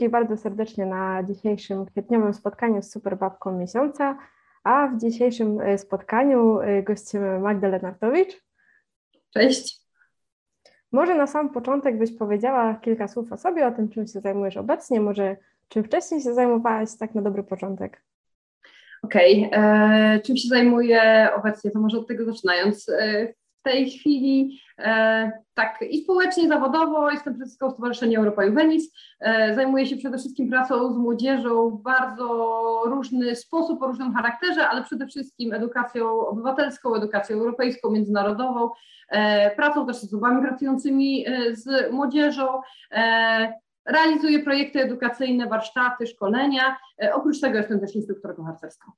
wszystkich bardzo serdecznie na dzisiejszym kwietniowym spotkaniu z Superbabką Miesiąca, a w dzisiejszym e, spotkaniu e, gościmy Magdę Lenartowicz. Cześć. Może na sam początek byś powiedziała kilka słów o sobie, o tym, czym się zajmujesz obecnie, może czym wcześniej się zajmowałaś, tak na dobry początek. Okej, okay. E, czym się zajmuję obecnie, to może od tego zaczynając. E, w tej chwili e, tak i społecznie, zawodowo jestem prezeską Stowarzyszenia Europa Juvenis. E, zajmuję się przede wszystkim pracą z młodzieżą w bardzo różny sposób, o różnym charakterze, ale przede wszystkim edukacją obywatelską, edukacją europejską, międzynarodową, e, pracą też z osobami pracującymi e, z młodzieżą. E, realizuję projekty edukacyjne, warsztaty, szkolenia. E, oprócz tego jestem też instruktorką harcerską.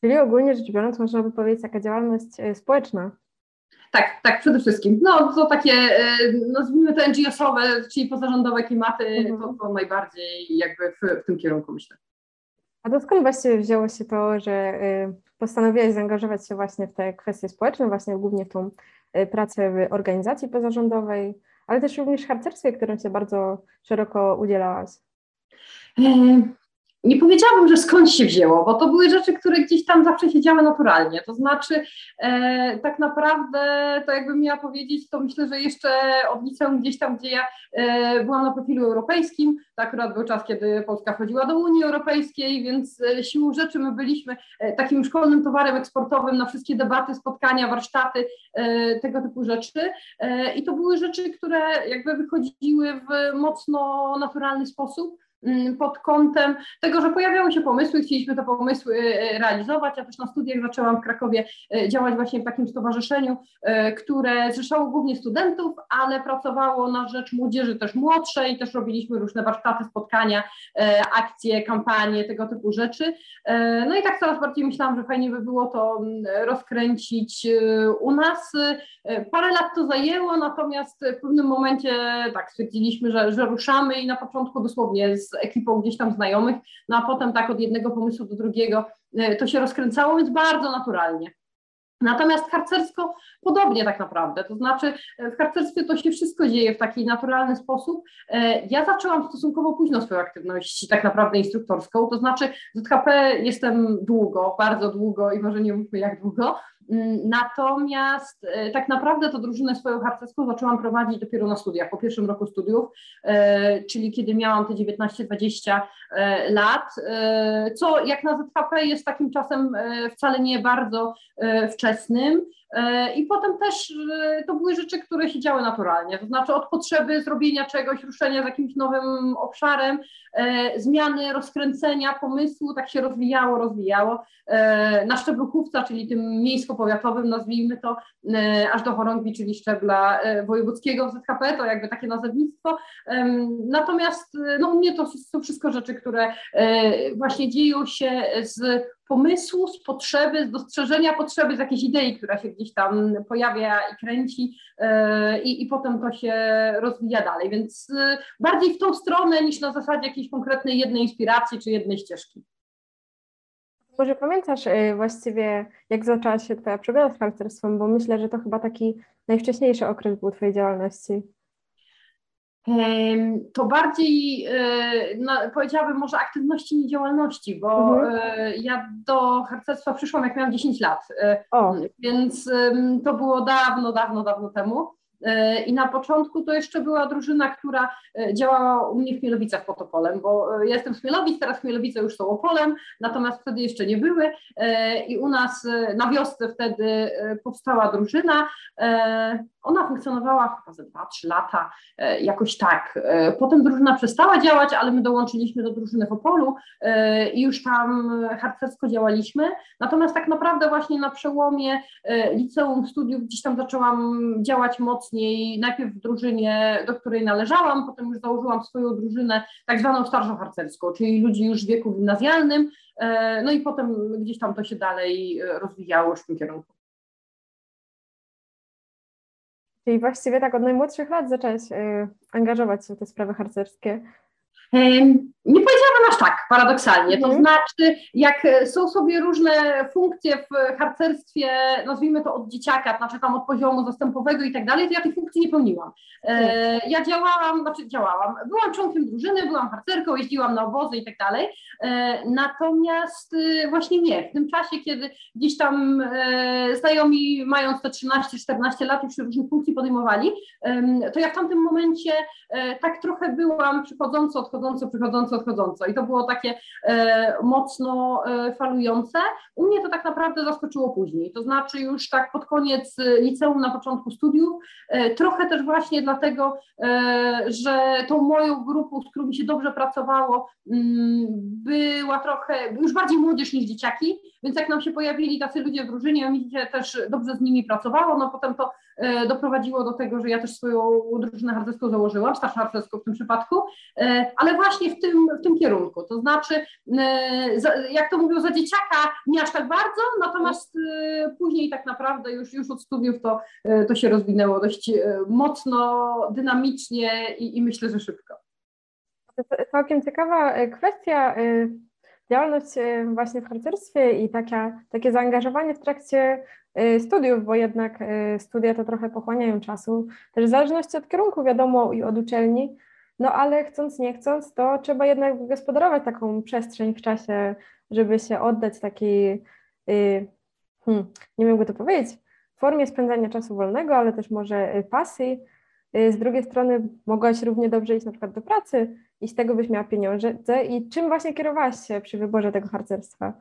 Czyli ogólnie rzecz biorąc, można by powiedzieć, taka działalność e, społeczna. Tak, tak, przede wszystkim. No to takie, e, nazwijmy to NGO-sowe, czyli pozarządowe klimaty, mhm. to, to najbardziej jakby w, w tym kierunku myślę. A to skąd właściwie wzięło się to, że e, postanowiłaś zaangażować się właśnie w te kwestie społeczne, właśnie głównie w tą pracę w organizacji pozarządowej, ale też również w harcerstwie, którym się bardzo szeroko udzielałaś? Nie powiedziałabym, że skąd się wzięło, bo to były rzeczy, które gdzieś tam zawsze się działy naturalnie. To znaczy, e, tak naprawdę, to jakbym miała powiedzieć, to myślę, że jeszcze od liceum gdzieś tam, gdzie ja e, byłam na profilu europejskim, to akurat był czas, kiedy Polska wchodziła do Unii Europejskiej, więc e, siłą rzeczy my byliśmy e, takim szkolnym towarem eksportowym na wszystkie debaty, spotkania, warsztaty, e, tego typu rzeczy. E, I to były rzeczy, które jakby wychodziły w mocno naturalny sposób. Mm, pod kątem tego, że pojawiały się pomysły, chcieliśmy te pomysły e, realizować. Ja też na studiach zaczęłam w Krakowie e, działać właśnie w takim stowarzyszeniu, e, które zrzeszało głównie studentów, ale pracowało na rzecz młodzieży też młodszej, też robiliśmy różne warsztaty, spotkania, akcje, kampanie, tego typu rzeczy. No i tak coraz bardziej myślałam, że fajnie by było to mm, rozkręcić u nas. Parę lat to zajęło, natomiast w pewnym momencie tak stwierdziliśmy, że, że ruszamy i na początku dosłownie z ekipą gdzieś tam znajomych, no a potem tak od jednego pomysłu do drugiego e, to się rozkręcało, więc bardzo naturalnie. Natomiast harcersko podobnie tak naprawdę, to znaczy e, w harcerstwie to się wszystko dzieje w taki naturalny sposób. E, ja zaczęłam stosunkowo późno swoją aktywność tak naprawdę instruktorską, to znaczy z ZHP jestem długo, bardzo długo i może nie mówmy jak długo, Natomiast e, tak naprawdę to drużynę swoją harcerską zaczęłam prowadzić dopiero na studiach, po pierwszym roku studiów, czyli kiedy miałam te 19-20 lat, co jak na ZHP jest takim czasem wcale nie bardzo wczesnym. E, I potem też e, to były rzeczy, które się działy naturalnie, to znaczy od potrzeby zrobienia czegoś, ruszenia z jakimś nowym obszarem, e, zmiany, rozkręcenia pomysłu, tak się rozwijało, rozwijało. Na szczeblu chówca, czyli tym miejsko-powiatowym, nazwijmy to, aż do chorągwi, czyli szczebla wojewódzkiego w ZKP, to jakby takie nazewnictwo. Natomiast no, u mnie to są wszystko rzeczy, które właśnie dzieją się z pomysłu, z potrzeby, z dostrzeżenia potrzeby, z jakiejś idei, która się gdzieś tam pojawia i kręci i potem to się rozwija dalej. Więc bardziej w tą stronę niż na zasadzie jakiejś konkretnej jednej inspiracji czy jednej ścieżki. Może pamiętasz yy, właściwie, jak zaczęła się Twoja przygoda z harcerstwem, bo myślę, że to chyba taki najwcześniejszy okres był Twojej działalności to bardziej no, powiedziałabym może aktywności i działalności, bo mhm. E, ja do harcerstwa przyszłam jak miałam 10 lat, o. więc to było dawno, dawno, dawno temu. E, I na początku to jeszcze była drużyna, która e, działała u mnie w Chmielowicach pod Opolem, bo e, ja jestem z Chmielowic, teraz Chmielowice już są Opolem, natomiast wtedy jeszcze nie były i u nas na wiosce wtedy powstała drużyna. Ona funkcjonowała chyba ze 2-3 lata, jakoś tak. Potem drużyna przestała działać, ale my dołączyliśmy do drużyny w Opolu i już tam harcersko działaliśmy. Natomiast tak naprawdę właśnie na przełomie liceum, studiów gdzieś tam zaczęłam działać mocno mocniej, najpierw w drużynie, do której należałam, potem już założyłam swoją drużynę, tak zwaną starszą harcerską, czyli ludzi już w wieku gimnazjalnym, e, no i potem gdzieś tam to się dalej e, rozwijało w tym kierunku. Czyli właściwie tak od najmłodszych lat zaczęłaś y, angażować się w te sprawy harcerskie. Nie powiedziałabym aż tak, paradoksalnie. To mhm. znaczy, jak są sobie różne funkcje w harcerstwie, nazwijmy to od dzieciaka, znaczy tam od poziomu zastępowego i tak dalej, to ja tych funkcji nie pełniłam. E, ja działałam, znaczy działałam, byłam członkiem drużyny, byłam harcerką, jeździłam na obozy i tak dalej, e, natomiast e, właśnie nie, w tym czasie, kiedy gdzieś tam znajomi mając te 13-14 lat już różnych funkcji podejmowali, to ja w tamtym momencie tak trochę byłam przychodząco, odchodząco, przychodząco, odchodząco i to było takie mocno falujące. U mnie to tak naprawdę zaskoczyło później, to znaczy już tak pod koniec liceum, na początku studiów, trochę też właśnie dla dlatego, e, że tą moją grupą, z którą mi się dobrze pracowało, mm, była trochę, już bardziej młodzież niż dzieciaki, więc jak nam się pojawili tacy ludzie w drużynie, mi się też dobrze z nimi pracowało, no potem to e, doprowadziło do tego, że ja też swoją drużynę harcerską założyłam, starszą harcerską w tym przypadku, e, ale właśnie w tym, w tym kierunku, to znaczy, jak to mówią, za dzieciaka nie aż tak bardzo, natomiast później tak naprawdę już, już od studiów to, to się rozwinęło dość mocno, dynamicznie i, i myślę, że szybko. To całkiem ciekawa e, kwestia. E, działalność e, właśnie w harcerstwie i taka, takie zaangażowanie w trakcie studiów, bo jednak studia to trochę pochłaniają czasu, też w zależności od kierunku, wiadomo, i od uczelni, no ale chcąc, nie chcąc, to trzeba jednak wygospodarować taką przestrzeń w czasie, żeby się oddać takiej, hmm, nie jak to powiedzieć, formie spędzania czasu wolnego, ale też może pasji, Y, z drugiej strony mogłaś równie dobrze iść na przykład do pracy i z tego byś miała pieniądze. I czym właśnie kierowałaś się przy wyborze tego harcerstwa?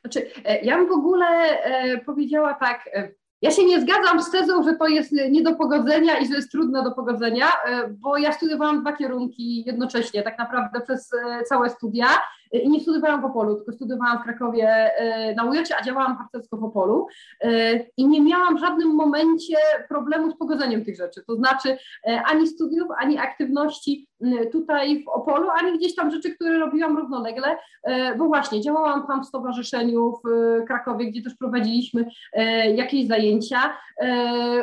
Znaczy, e, ja bym w ogóle e, powiedziała tak, e, ja się nie zgadzam z tezą, że to jest nie do pogodzenia i że jest trudne do pogodzenia, bo ja studiowałam dwa kierunki jednocześnie, tak naprawdę przez całe studia. I nie studiowałam w Opolu, tylko studiowałam w Krakowie na UJ, a działałam harcersko w Opolu. I nie miałam w żadnym momencie problemu z pogodzeniem tych rzeczy, to znaczy ani studiów, ani aktywności tutaj w Opolu, ani gdzieś tam rzeczy, które robiłam równolegle, bo właśnie działałam tam w stowarzyszeniu w Krakowie, gdzie też prowadziliśmy jakieś zajęcia,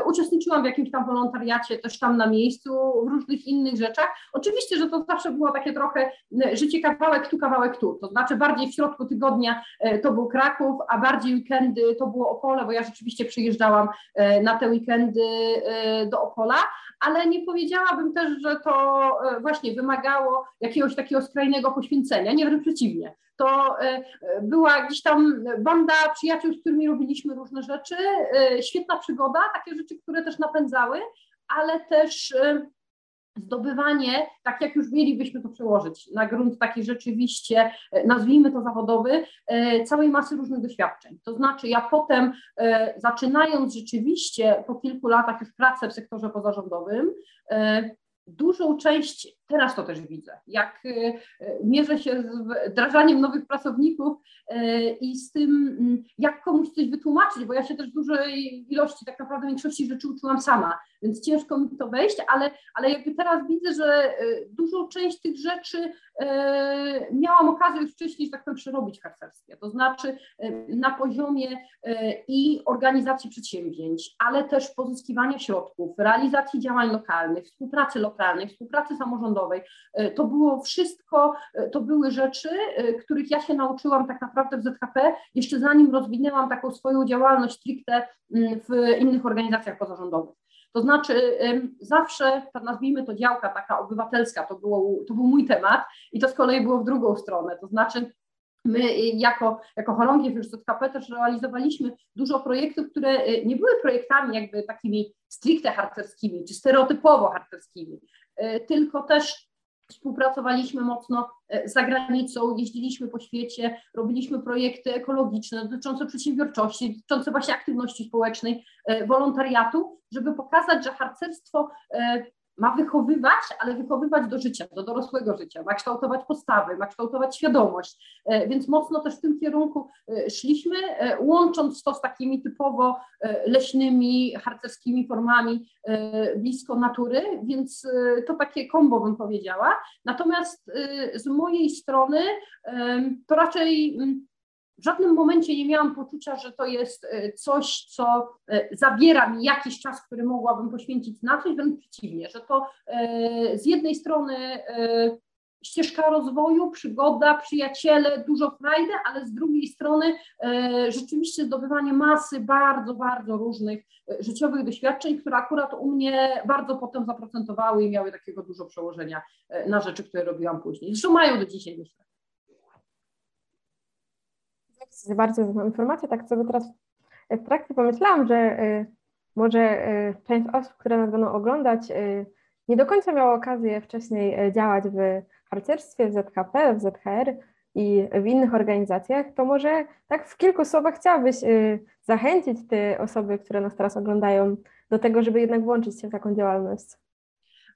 uczestniczyłam w jakimś tam wolontariacie też tam na miejscu, w różnych innych rzeczach. Oczywiście, że to zawsze było takie trochę życie kawałek tu, kawałek tu. To znaczy bardziej w środku tygodnia to był Kraków, a bardziej weekendy to było Opole, bo ja rzeczywiście przyjeżdżałam na te weekendy do Opola, ale nie powiedziałabym też, że to właśnie wymagało jakiegoś takiego skrajnego poświęcenia, nie wręcz przeciwnie. To była gdzieś tam banda przyjaciół, z którymi robiliśmy różne rzeczy, świetna przygoda, takie rzeczy, które też napędzały, ale też zdobywanie, tak jak już mielibyśmy to przełożyć na grunt taki rzeczywiście, e, nazwijmy to zawodowy, e, całej masy różnych doświadczeń. To znaczy ja potem, e, zaczynając rzeczywiście po kilku latach już pracę w sektorze pozarządowym, dużą część, teraz to też widzę, jak mierzę się z wdrażaniem nowych pracowników i z tym, mm, jak komuś coś wytłumaczyć, bo ja się też dużej ilości, tak naprawdę większości rzeczy uczyłam sama więc ciężko mi to wejść, ale, ale jakby teraz widzę, że e, dużą część tych rzeczy miałam okazję już wcześniej, że tak powiem, przerobić w harcerstwie, to znaczy na poziomie i organizacji przedsięwzięć, ale też pozyskiwania środków, realizacji działań lokalnych, współpracy lokalnej, współpracy samorządowej. To było wszystko, to były rzeczy, których ja się nauczyłam tak naprawdę w ZHP, jeszcze zanim rozwinęłam taką swoją działalność stricte mm, w innych organizacjach pozarządowych. To znaczy zawsze, nazwijmy to działka taka obywatelska, to, było, to był mój temat i to z kolei było w drugą stronę, to znaczy My jako, jako Chorągiew już ZKP też realizowaliśmy dużo projektów, które e, nie były projektami jakby takimi stricte harcerskimi czy stereotypowo harcerskimi, e, tylko też Współpracowaliśmy mocno e, za granicą, jeździliśmy po świecie, robiliśmy projekty ekologiczne dotyczące przedsiębiorczości, dotyczące właśnie aktywności społecznej, e, wolontariatu, żeby pokazać, że harcerstwo e, ma wychowywać, ale wychowywać do życia, do dorosłego życia, ma kształtować postawy, ma kształtować świadomość, e, więc mocno też w tym kierunku e, szliśmy, e, łącząc to z takimi typowo leśnymi, harcerskimi formami blisko natury, więc to takie kombo bym powiedziała. Natomiast z mojej strony to raczej mm, w żadnym momencie nie miałam poczucia, że to jest e, coś, co e, zabiera mi jakiś czas, który mogłabym poświęcić na coś, wręcz przeciwnie, że to e, z jednej strony ścieżka rozwoju, przygoda, przyjaciele, dużo frajdy, ale z drugiej strony rzeczywiście zdobywanie masy bardzo, bardzo różnych życiowych doświadczeń, które akurat u mnie bardzo potem zaprocentowały i miały takiego dużo przełożenia na rzeczy, które robiłam później. Zresztą mają do dzisiaj, myślę. Bardzo za informację. Tak sobie teraz w trakcie pomyślałam, że może część osób, które nas będą oglądać, nie do końca miała okazję wcześniej działać w harcerstwie, w ZHP, w ZHR i w innych organizacjach, to może tak w kilku słowach chciałabyś zachęcić te osoby, które nas teraz oglądają, do tego, żeby jednak włączyć się w taką działalność.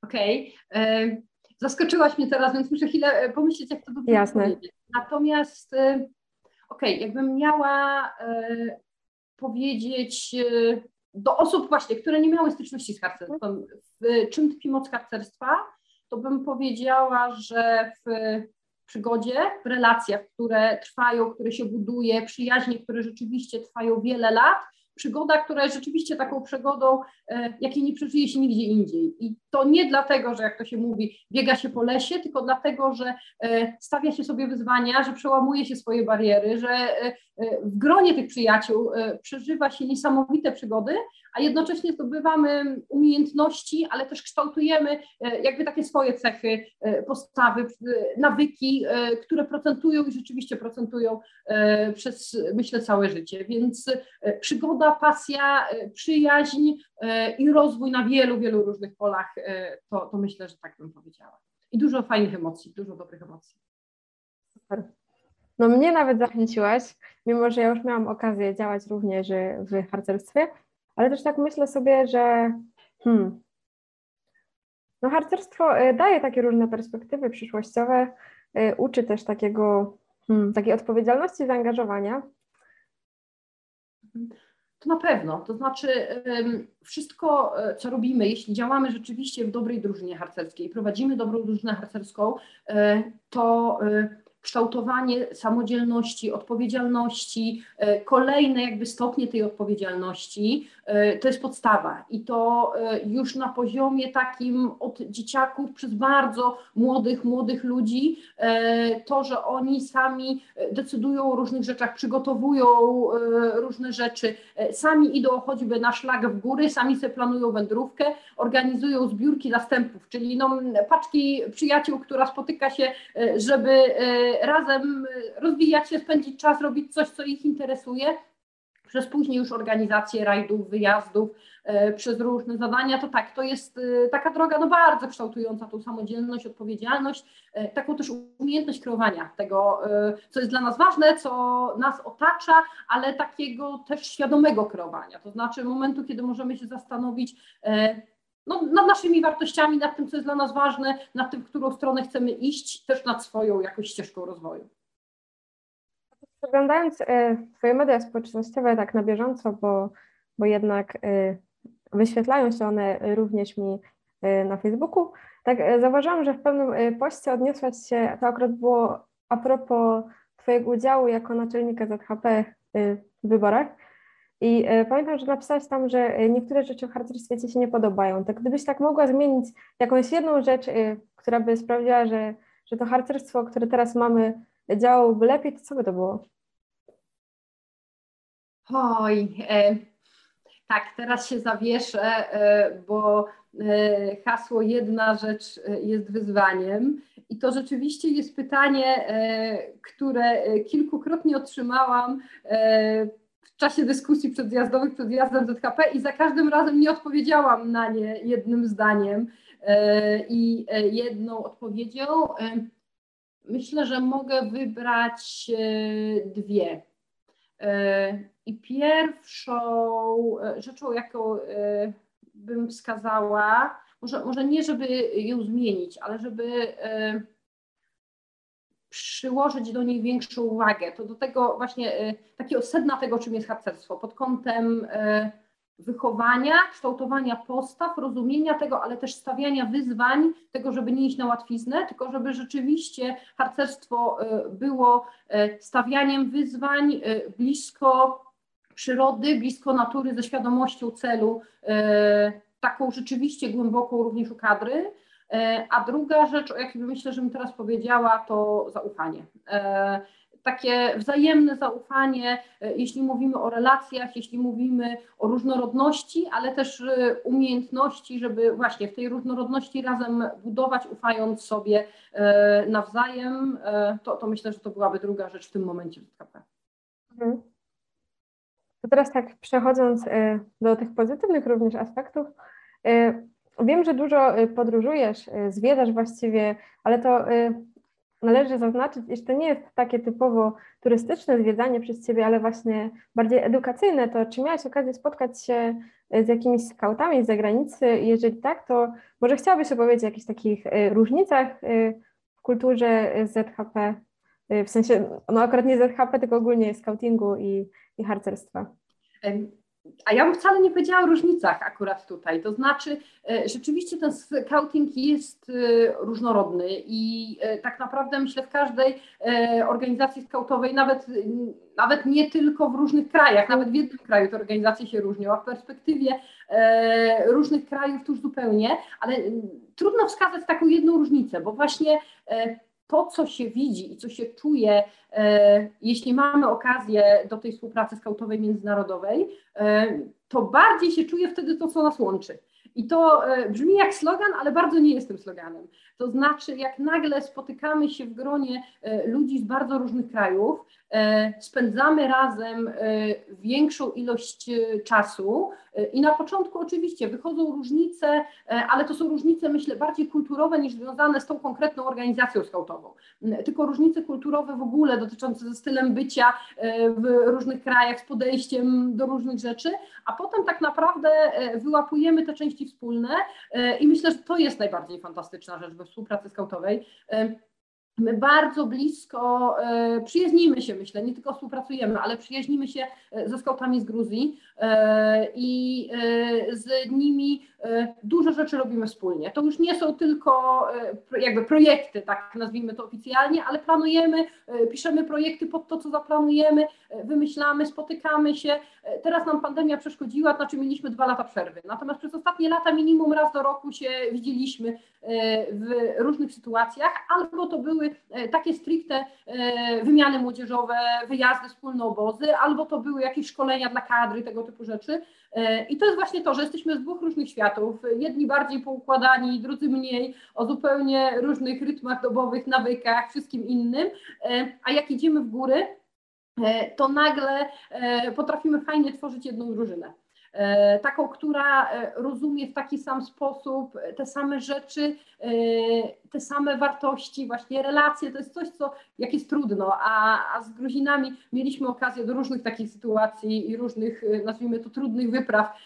Okej. Okay. Zaskoczyłaś mnie teraz, więc muszę chwilę pomyśleć, jak to dobrze Jasne. powiedzieć. Natomiast, okej, okay, jakbym miała powiedzieć do osób właśnie, które nie miały styczności z harcerstwem, czym tkwi moc harcerstwa, to bym powiedziała, że w przygodzie, w relacjach, które trwają, które się buduje, przyjaźnie, które rzeczywiście trwają wiele lat, przygoda, która jest rzeczywiście taką przygodą, e, jakiej nie przeżyje się nigdzie indziej. I to nie dlatego, że jak to się mówi, biega się po lesie, tylko dlatego, że e, stawia się sobie wyzwania, że przełamuje się swoje bariery, że e, w gronie tych przyjaciół przeżywa się niesamowite przygody, a jednocześnie zdobywamy umiejętności, ale też kształtujemy jakby takie swoje cechy, postawy, nawyki, które procentują i rzeczywiście procentują przez, myślę, całe życie. Więc przygoda, pasja, przyjaźń i rozwój na wielu, wielu różnych polach, to, to myślę, że tak bym powiedziała. I dużo fajnych emocji, dużo dobrych emocji. Super. No mnie nawet zachęciłaś, mimo że ja już miałam okazję działać również w harcerstwie, ale też tak myślę sobie, że hmm, no harcerstwo e, daje takie różne perspektywy przyszłościowe, e, uczy też takiego, hmm, takiej odpowiedzialności, zaangażowania. To na pewno, to znaczy wszystko, e, co robimy, jeśli działamy rzeczywiście w dobrej drużynie harcerskiej, prowadzimy dobrą drużynę harcerską, to kształtowanie samodzielności, odpowiedzialności, e, kolejne jakby stopnie tej odpowiedzialności, e, to jest podstawa. I to e, już na poziomie takim od dzieciaków przez bardzo młodych, młodych ludzi, to, że oni sami decydują o różnych rzeczach, przygotowują różne rzeczy, sami idą choćby na szlak w góry, sami sobie planują wędrówkę, organizują zbiórki zastępów, czyli no, paczki przyjaciół, która spotyka się, żeby razem rozwijać się, spędzić czas, robić coś, co ich interesuje, przez później już organizację rajdów, wyjazdów, e, przez różne zadania, to tak, to jest e, taka droga no bardzo kształtująca tą samodzielność, odpowiedzialność, e, taką też umiejętność kreowania tego, co jest dla nas ważne, co nas otacza, ale takiego też świadomego kreowania, to znaczy momentu, kiedy możemy się zastanowić, no, nad naszymi wartościami, nad tym, co jest dla nas ważne, nad tym, w którą stronę chcemy iść, też nad swoją jakąś ścieżką rozwoju. Oglądając e, Twoje media społecznościowe tak na bieżąco, bo, bo jednak e, wyświetlają się one również mi e, na Facebooku, tak zauważyłam, że w pewnym poście odniosłaś się, to akurat było a propos Twojego udziału jako naczelnika ZHP w wyborach, i e, pamiętam, że napisałaś tam, że e, niektóre rzeczy w harcerstwie Ci się nie podobają. Tak gdybyś tak mogła zmienić jakąś jedną rzecz, e, która by sprawiła, że, że to harcerstwo, które teraz mamy, działałoby lepiej, to co by to było? Oj, e, tak, teraz się zawieszę, e, bo e, hasło jedna rzecz jest wyzwaniem. I to rzeczywiście jest pytanie, które kilkukrotnie otrzymałam czasie dyskusji przedjazdowych przed zjazdem ZHP i za każdym razem nie odpowiedziałam na nie jednym zdaniem e, i e, jedną odpowiedzią. E, myślę, że mogę wybrać dwie. I pierwszą rzeczą, jaką bym wskazała, może, może nie żeby ją zmienić, ale żeby przyłożyć do niej większą uwagę. To do tego właśnie e, takiego sedna tego, czym jest harcerstwo, pod kątem e, wychowania, kształtowania postaw, rozumienia tego, ale też stawiania wyzwań, tego, żeby nie iść na łatwiznę, tylko żeby rzeczywiście harcerstwo e, było stawianiem wyzwań blisko przyrody, blisko natury, ze świadomością celu, taką rzeczywiście głęboką również u kadry, A druga rzecz, o jakiej myślę, że mi teraz powiedziała, to zaufanie takie wzajemne zaufanie, e, jeśli mówimy o relacjach, jeśli mówimy o różnorodności, ale też e, umiejętności, żeby właśnie w tej różnorodności razem budować, ufając sobie e, nawzajem, to, to myślę, że to byłaby druga rzecz w tym momencie w ZKP. Mhm. To teraz tak przechodząc do tych pozytywnych również aspektów, wiem, że dużo podróżujesz, zwiedzasz właściwie, ale to należy zaznaczyć, iż to nie jest takie typowo turystyczne zwiedzanie przez Ciebie, ale właśnie bardziej edukacyjne, to czy miałaś okazję spotkać się z jakimiś skautami z zagranicy? Jeżeli tak, to może chciałabyś opowiedzieć o jakichś takich y, różnicach y, w kulturze ZHP, y, w sensie, no akurat nie ZHP, tylko ogólnie scoutingu i, i harcerstwa. A ja bym wcale nie powiedziała o różnicach akurat tutaj. To znaczy, e, rzeczywiście ten scouting jest e, różnorodny i e, tak naprawdę myślę w każdej organizacji skautowej, nawet, nawet nie tylko w różnych krajach, nawet w jednym kraju te organizacje się różnią, a w perspektywie różnych krajów to już zupełnie, ale trudno wskazać taką jedną różnicę, bo właśnie to, co się widzi i co się czuje, e, jeśli mamy okazję do tej współpracy skautowej międzynarodowej, e, to bardziej się czuje wtedy to, co nas łączy. I to e, brzmi jak slogan, ale bardzo nie jest tym sloganem. To znaczy, jak nagle spotykamy się w gronie ludzi z bardzo różnych krajów, spędzamy razem większą ilość czasu, i na początku oczywiście wychodzą różnice, e, ale to są różnice, myślę, bardziej kulturowe niż związane z tą konkretną organizacją skautową. Tylko różnice kulturowe w ogóle dotyczące ze stylem bycia e, w różnych krajach, z podejściem do różnych rzeczy, a potem tak naprawdę e, wyłapujemy te części wspólne i myślę, że to jest najbardziej fantastyczna rzecz we współpracy skautowej My bardzo blisko e, przyjaźnimy się, myślę, nie tylko współpracujemy, ale przyjaźnimy się e, ze skautami z Gruzji i z nimi dużo rzeczy robimy wspólnie. To już nie są tylko jakby projekty, tak nazwijmy to oficjalnie, ale planujemy, piszemy projekty pod to, co zaplanujemy, wymyślamy, spotykamy się. Teraz nam pandemia przeszkodziła, znaczy mieliśmy dwa lata przerwy. Natomiast przez ostatnie lata minimum raz do roku się widzieliśmy w różnych sytuacjach, albo to były E, takie stricte e, wymiany młodzieżowe, wyjazdy, wspólne obozy, albo to były jakieś szkolenia dla kadry, tego typu rzeczy. E, I to jest właśnie to, że jesteśmy z dwóch różnych światów, jedni bardziej poukładani, drudzy mniej, o zupełnie różnych rytmach dobowych, nawykach, wszystkim innym, a jak idziemy w góry, to nagle potrafimy fajnie tworzyć jedną drużynę. E, taką, która e, rozumie w taki sam sposób te same rzeczy, e, te same wartości, właśnie relacje, to jest coś, co jak jest trudno, a, a z Gruzinami mieliśmy okazję do różnych takich sytuacji i różnych, nazwijmy to, trudnych wypraw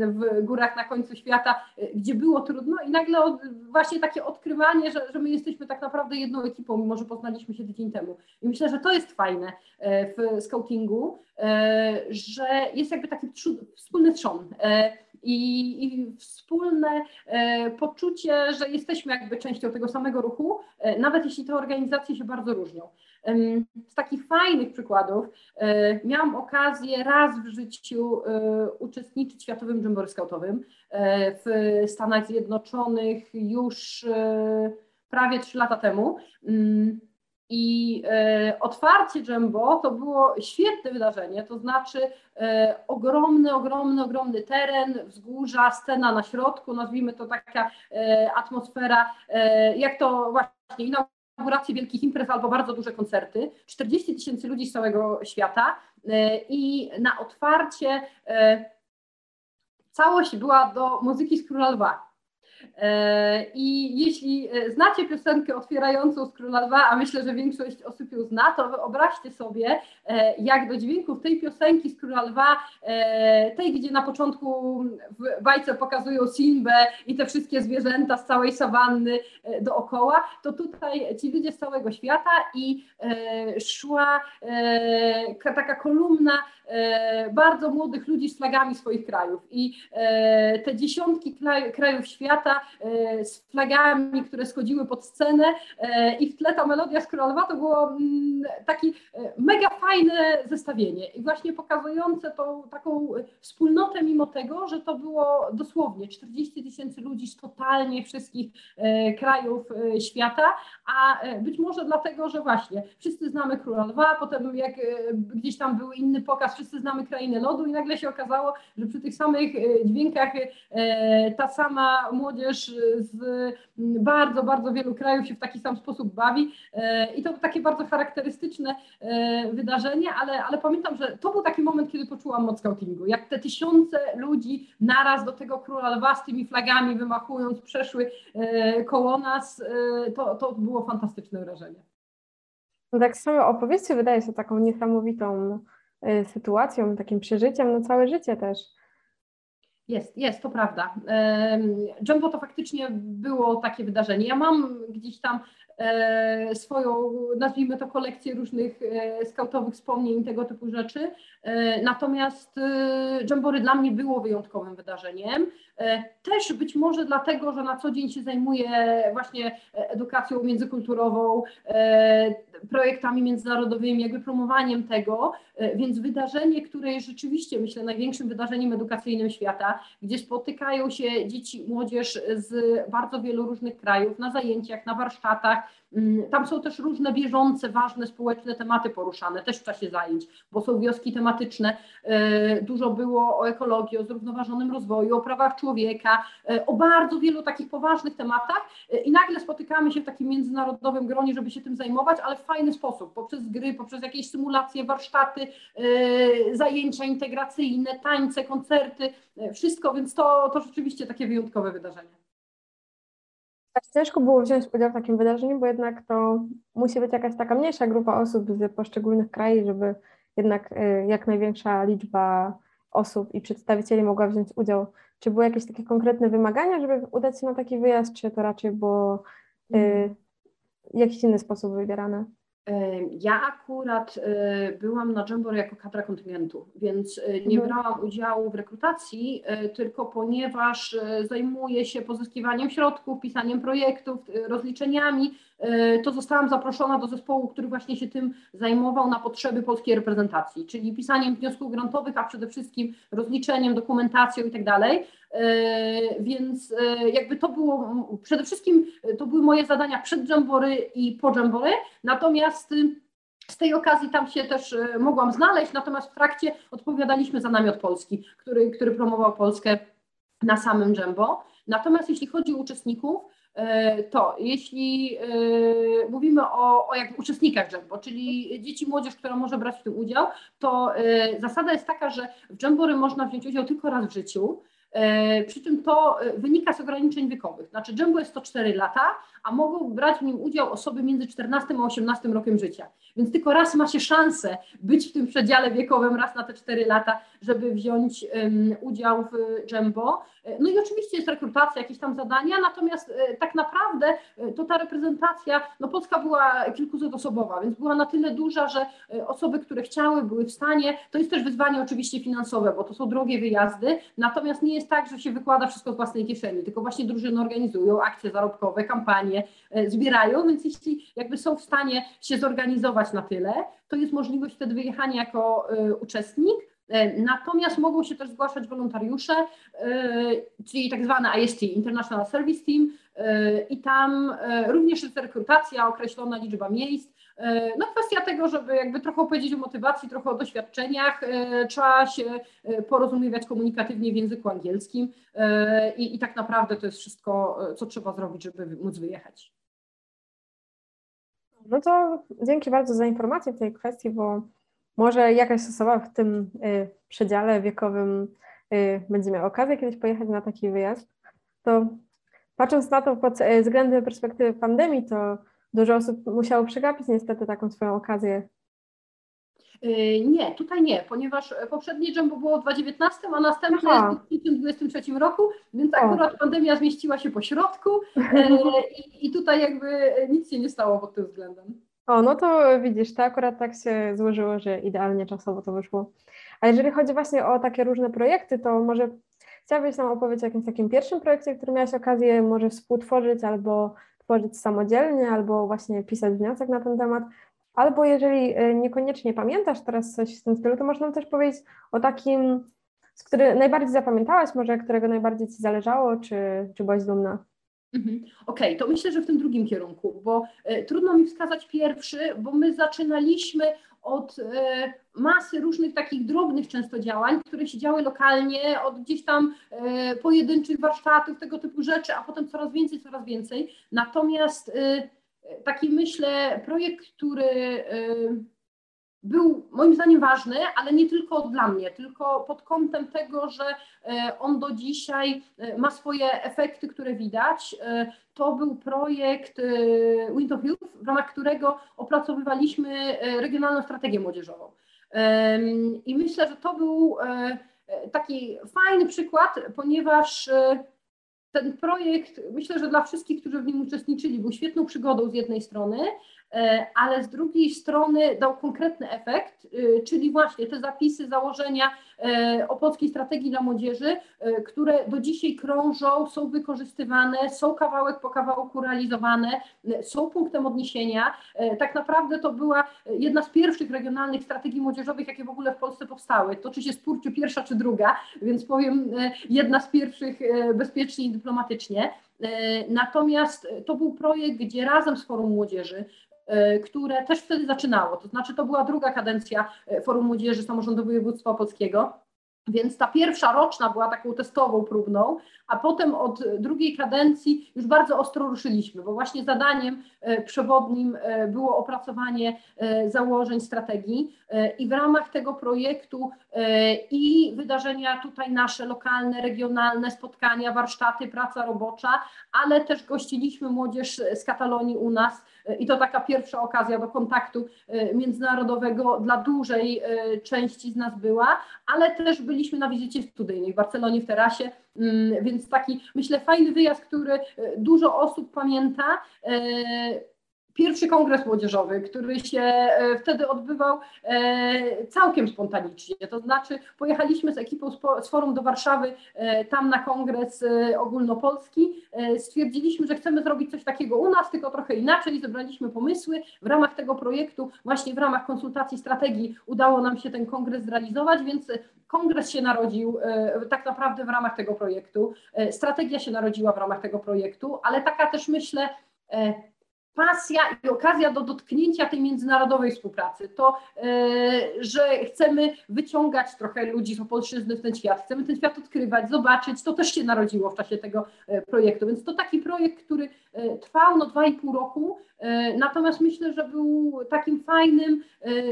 w górach na końcu świata, gdzie było trudno i nagle właśnie takie odkrywanie, że, że my jesteśmy tak naprawdę jedną ekipą, mimo że poznaliśmy się tydzień temu. I myślę, że to jest fajne w scoutingu, że jest jakby taki wspólny trzon e, i, i wspólne e, poczucie, że jesteśmy jakby częścią tego samego ruchu, e, nawet jeśli te organizacje się bardzo różnią. Z takich fajnych przykładów miałam okazję raz w życiu uczestniczyć w Światowym Jamboree Scoutowym w Stanach Zjednoczonych już prawie trzy lata temu. I e, otwarcie Jumbo to było świetne wydarzenie, to znaczy e, ogromny, ogromny, ogromny teren, wzgórza, scena na środku, nazwijmy to taka e, atmosfera, jak to właśnie inauguracje wielkich imprez albo bardzo duże koncerty, 40 tysięcy ludzi z całego świata i na otwarcie całość była do muzyki z Króla Lwa. I jeśli e, znacie piosenkę otwierającą z Króla Lwa, a myślę, że większość osób ją zna, to wyobraźcie sobie, jak do dźwięków tej piosenki z Króla Lwa, tej, gdzie na początku w bajce pokazują Simbę i te wszystkie zwierzęta z całej sawanny dookoła, to tutaj ci ludzie z całego świata i szła taka kolumna bardzo młodych ludzi z flagami swoich krajów. I te dziesiątki krajów świata z flagami, które schodziły pod scenę i w tle ta melodia z Królowa to było mm, taki mega fajne zestawienie i właśnie pokazujące tą taką wspólnotę mimo tego, że to było dosłownie 40 tysięcy ludzi z totalnie wszystkich krajów świata, a być może dlatego, że właśnie wszyscy znamy Króla Lwa, potem jak gdzieś tam był inny pokaz, wszyscy znamy Krainę Lodu i nagle się okazało, że przy tych samych dźwiękach ta sama młodzież z bardzo, bardzo wielu krajów się w taki sam sposób bawi i to takie bardzo charakterystyczne wydarzenie, ale, ale pamiętam, że to był taki moment, kiedy poczułam moc scoutingu, jak te tysiące ludzi naraz do tego Króla Lwa z tymi flagami wymachując przeszły koło nas, to, to było fantastyczne wrażenie. No tak samo opowieści wydaje się taką niesamowitą sytuacją, takim przeżyciem na całe życie też. Jest, jest, to prawda. Jumbo to faktycznie było takie wydarzenie. Ja mam gdzieś tam e, swoją, nazwijmy to, kolekcję różnych e, skautowych wspomnień, tego typu rzeczy. E, natomiast Jambory dla mnie było wyjątkowym wydarzeniem. Też być może dlatego, że na co dzień się zajmuję właśnie edukacją międzykulturową, projektami międzynarodowymi, jakby promowaniem tego, e, więc wydarzenie, które jest rzeczywiście, myślę, największym wydarzeniem edukacyjnym świata, gdzie spotykają się dzieci, młodzież z bardzo wielu różnych krajów na zajęciach, na warsztatach, Mm, tam są też różne bieżące, ważne społeczne tematy poruszane, też w czasie zajęć, bo są wioski tematyczne. E, dużo było o ekologii, o zrównoważonym rozwoju, o prawach człowieka, e, o bardzo wielu takich poważnych tematach i nagle spotykamy się w takim międzynarodowym gronie, żeby się tym zajmować, ale w fajny sposób, poprzez gry, poprzez jakieś symulacje, warsztaty, zajęcia integracyjne, tańce, koncerty, wszystko, więc to, to rzeczywiście takie wyjątkowe wydarzenie. Tak ciężko było wziąć udział w takim wydarzeniu, bo jednak to musi być jakaś taka mniejsza grupa osób z poszczególnych krajów, żeby jednak y, jak największa liczba osób i przedstawicieli mogła wziąć udział. Czy były jakieś takie konkretne wymagania, żeby udać się na taki wyjazd, czy to raczej było w y, jakiś inny sposób wybierane? Ja akurat e, byłam na Jamboree jako kadra kontyngentu, więc e, nie mhm. brałam udziału w rekrutacji, e, tylko ponieważ zajmuję się pozyskiwaniem środków, pisaniem projektów, rozliczeniami, to zostałam zaproszona do zespołu, który właśnie się tym zajmował na potrzeby polskiej reprezentacji, czyli pisaniem wniosków grantowych, a przede wszystkim rozliczeniem, dokumentacją i tak dalej. E, więc e, jakby to było, przede wszystkim to były moje zadania przed Jambory i po Jambory, natomiast y, z tej okazji tam się też e, mogłam znaleźć, natomiast w trakcie odpowiadaliśmy za namiot Polski, który, który promował Polskę na samym Jumbo. Natomiast jeśli chodzi o uczestników, to jeśli mówimy o, o jak uczestnikach Jumbo, czyli dzieci, młodzież, która może brać w tym udział, to zasada jest taka, że w Jambory można wziąć udział tylko raz w życiu. E, przy czym to e, wynika z ograniczeń wiekowych. Znaczy Django jest 104 lata, a mogą brać w nim udział osoby między 14 a 18 rokiem życia. Więc tylko raz ma się szansę być w tym przedziale wiekowym, raz na te 4 lata, żeby wziąć udział w Jumbo. E, no i oczywiście jest rekrutacja, jakieś tam zadania, natomiast e, tak naprawdę e, to ta reprezentacja, no Polska była kilkusetosobowa, więc była na tyle duża, że osoby, które chciały, były w stanie, to jest też wyzwanie oczywiście finansowe, bo to są drogie wyjazdy, natomiast nie jest tak, że się wykłada wszystko z własnej kieszeni, tylko właśnie drużyny organizują akcje zarobkowe, kampanie, zbierają, więc jeśli jakby są w stanie się zorganizować na tyle, to jest możliwość wtedy wyjechania jako uczestnik, Natomiast mogą się też zgłaszać wolontariusze, czyli tak zwane IST, International Service Team, i tam również jest rekrutacja, określona liczba miejsc. No kwestia tego, żeby jakby trochę opowiedzieć o motywacji, trochę o doświadczeniach, trzeba się porozumiewać komunikatywnie w języku angielskim i, i tak naprawdę to jest wszystko, co trzeba zrobić, żeby móc wyjechać. No to dzięki bardzo za informację w tej kwestii, bo może jakaś osoba w tym y, przedziale wiekowym y, będzie miała okazję kiedyś pojechać na taki wyjazd. To patrząc na to pod y, względem perspektywy pandemii, to dużo osób musiało przegapić niestety taką swoją okazję Y, nie, tutaj nie, ponieważ poprzednie Jumbo było w 2019, a następne Aha. jest w 2023 roku, więc akurat o. pandemia zmieściła się po środku e, i, i tutaj jakby nic się nie stało pod tym względem. O, no to widzisz, to akurat tak się złożyło, że idealnie czasowo to wyszło. A jeżeli chodzi właśnie o takie różne projekty, to może chciałabyś nam opowiedzieć o jakimś takim pierwszym projekcie, który miałaś okazję może współtworzyć albo tworzyć samodzielnie, albo właśnie pisać wniosek na ten temat, albo jeżeli e, niekoniecznie pamiętasz teraz coś w tym stylu, to można też powiedzieć o takim, z który najbardziej zapamiętałaś, może którego najbardziej Ci zależało, czy, czy byłaś dumna? Mhm. Okej, okay, to myślę, że w tym drugim kierunku, bo e, trudno mi wskazać pierwszy, bo my zaczynaliśmy od e, masy różnych takich drobnych często działań, które się działy lokalnie, od gdzieś tam e, pojedynczych warsztatów, tego typu rzeczy, a potem coraz więcej, coraz więcej. Natomiast taki myślę projekt, który był moim zdaniem ważny, ale nie tylko dla mnie, tylko pod kątem tego, że e, on do dzisiaj e, ma swoje efekty, które widać. E, to był projekt Wind of Youth, w ramach którego opracowywaliśmy regionalną strategię młodzieżową. I myślę, że to był taki fajny przykład, ponieważ ten projekt, myślę, że dla wszystkich, którzy w nim uczestniczyli, był świetną przygodą z jednej strony, ale z drugiej strony dał konkretny efekt, y, czyli właśnie te zapisy, założenia e, o polskiej strategii dla młodzieży, e, które do dzisiaj krążą, są wykorzystywane, są kawałek po kawałku realizowane, są punktem odniesienia. Tak naprawdę to była jedna z pierwszych regionalnych strategii młodzieżowych, jakie w ogóle w Polsce powstały. Toczy się spór, czy pierwsza, czy druga, więc powiem jedna z pierwszych bezpiecznie i dyplomatycznie. Natomiast to był projekt, gdzie razem z Forum Młodzieży E, które też wtedy zaczynało. To znaczy, to była druga kadencja e, Forum Młodzieży Samorządu Województwa Opolskiego. Więc ta pierwsza roczna była taką testową, próbną, a potem od drugiej kadencji już bardzo ostro ruszyliśmy, bo właśnie zadaniem e, przewodnim było opracowanie założeń strategii i w ramach tego projektu i wydarzenia tutaj nasze lokalne, regionalne, spotkania, warsztaty, praca robocza, ale też gościliśmy młodzież z Katalonii u nas i to taka pierwsza okazja do kontaktu e, międzynarodowego dla dużej e, części z nas była, ale też byliśmy na wizycie studyjnej w Barcelonie w terasie, mm, więc taki myślę fajny wyjazd, który e, dużo osób pamięta pierwszy kongres młodzieżowy, który się e, wtedy odbywał e, całkiem spontanicznie. To znaczy, pojechaliśmy z ekipą z forum do Warszawy, e, tam na kongres ogólnopolski. Stwierdziliśmy, że chcemy zrobić coś takiego u nas, tylko trochę inaczej. Zebraliśmy pomysły. W ramach tego projektu, właśnie w ramach konsultacji strategii, udało nam się ten kongres zrealizować, więc kongres się narodził tak naprawdę w ramach tego projektu. Strategia się narodziła w ramach tego projektu, ale taka też myślę, pasja i okazja do dotknięcia tej międzynarodowej współpracy, to, e, że chcemy wyciągać trochę ludzi z Opolszczyzny w ten świat, chcemy ten świat odkrywać, zobaczyć, to też się narodziło w czasie tego e, projektu, więc to taki projekt, który e, trwał no dwa i pół roku, natomiast myślę, że był takim fajnym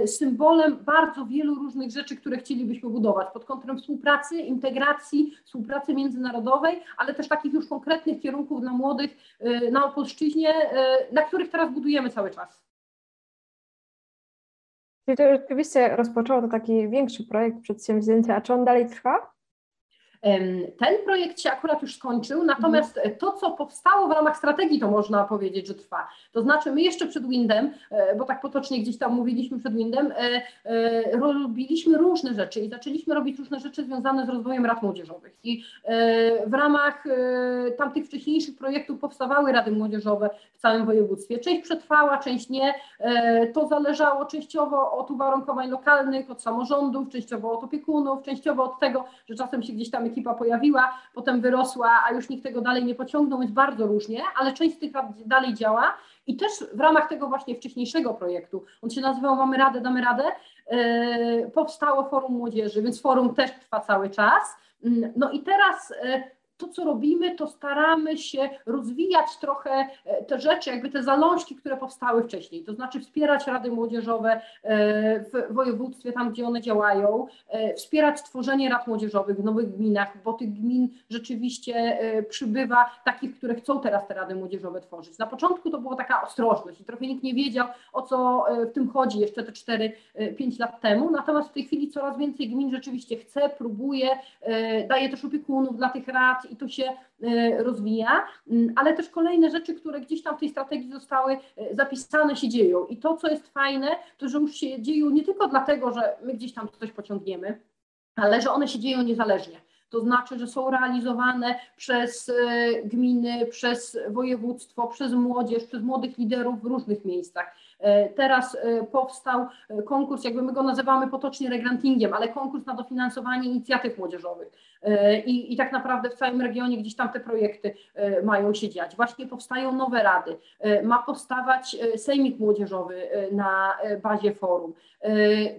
symbolem bardzo wielu różnych rzeczy, które chcielibyśmy budować pod kątem współpracy, integracji, współpracy międzynarodowej, ale też takich już konkretnych kierunków dla młodych na Opolszczyźnie, na których których teraz budujemy cały czas. Czyli to rzeczywiście rozpoczęło to taki większy projekt przedsięwzięcia, a czy on dalej trwa? Ten projekt się akurat już skończył, natomiast mhm. to, co powstało w ramach strategii, to można powiedzieć, że trwa. To znaczy, my jeszcze przed Windem, e, bo tak potocznie gdzieś tam mówiliśmy przed Windem, e, e, robiliśmy różne rzeczy i zaczęliśmy robić różne rzeczy związane z rozwojem rad młodzieżowych. I w ramach tamtych wcześniejszych projektów powstawały rady młodzieżowe w całym województwie. Część przetrwała, część nie. To zależało częściowo od uwarunkowań lokalnych, od samorządów, częściowo od opiekunów, częściowo od tego, że czasem się gdzieś tam ekipa pojawiła, potem wyrosła, a już nikt tego dalej nie pociągnął, więc bardzo różnie, ale część z tych rad dalej działa i też w ramach tego właśnie wcześniejszego projektu, on się nazywał Mamy Radę, Damy Radę, yy, powstało Forum Młodzieży, więc forum też trwa cały czas. Mm, no i teraz yy, to, co robimy, to staramy się rozwijać trochę e, te rzeczy, jakby te zalążki, które powstały wcześniej, to znaczy wspierać rady młodzieżowe e, w województwie, tam gdzie one działają, e, wspierać tworzenie rad młodzieżowych w nowych gminach, bo tych gmin rzeczywiście przybywa takich, które chcą teraz te rady młodzieżowe tworzyć. Na początku to była taka ostrożność i trochę nikt nie wiedział, o co w tym chodzi jeszcze te 4-5 lat temu, natomiast w tej chwili coraz więcej gmin rzeczywiście chce, próbuje, daje też opiekunów dla tych rad, i to się e, rozwija, mm, ale też kolejne rzeczy, które gdzieś tam w tej strategii zostały e, zapisane, się dzieją. I to, co jest fajne, to że już się dzieją nie tylko dlatego, że my gdzieś tam coś pociągniemy, ale że one się dzieją niezależnie. To znaczy, że są realizowane przez gminy, przez województwo, przez młodzież, przez młodych liderów w różnych miejscach. E, teraz e, powstał e, konkurs, jakby my go nazywamy potocznie regrantingiem, ale konkurs na dofinansowanie inicjatyw młodzieżowych. I, I tak naprawdę w całym regionie gdzieś tam te projekty mają się dziać. Właśnie powstają nowe rady. Ma powstawać sejmik młodzieżowy na bazie forum.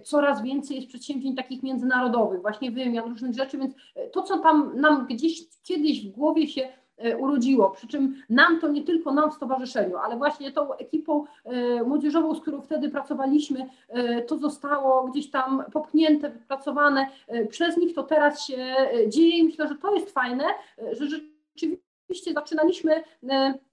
Coraz więcej jest przedsięwzięć takich międzynarodowych, właśnie wymian różnych rzeczy, więc to, co tam nam gdzieś kiedyś w głowie się urodziło. Przy czym nam to nie tylko nam w stowarzyszeniu, ale właśnie tą ekipą e, młodzieżową, z którą wtedy pracowaliśmy, e, to zostało gdzieś tam popchnięte, wypracowane przez nich, to teraz się dzieje i myślę, że to jest fajne, że rzeczywiście zaczynaliśmy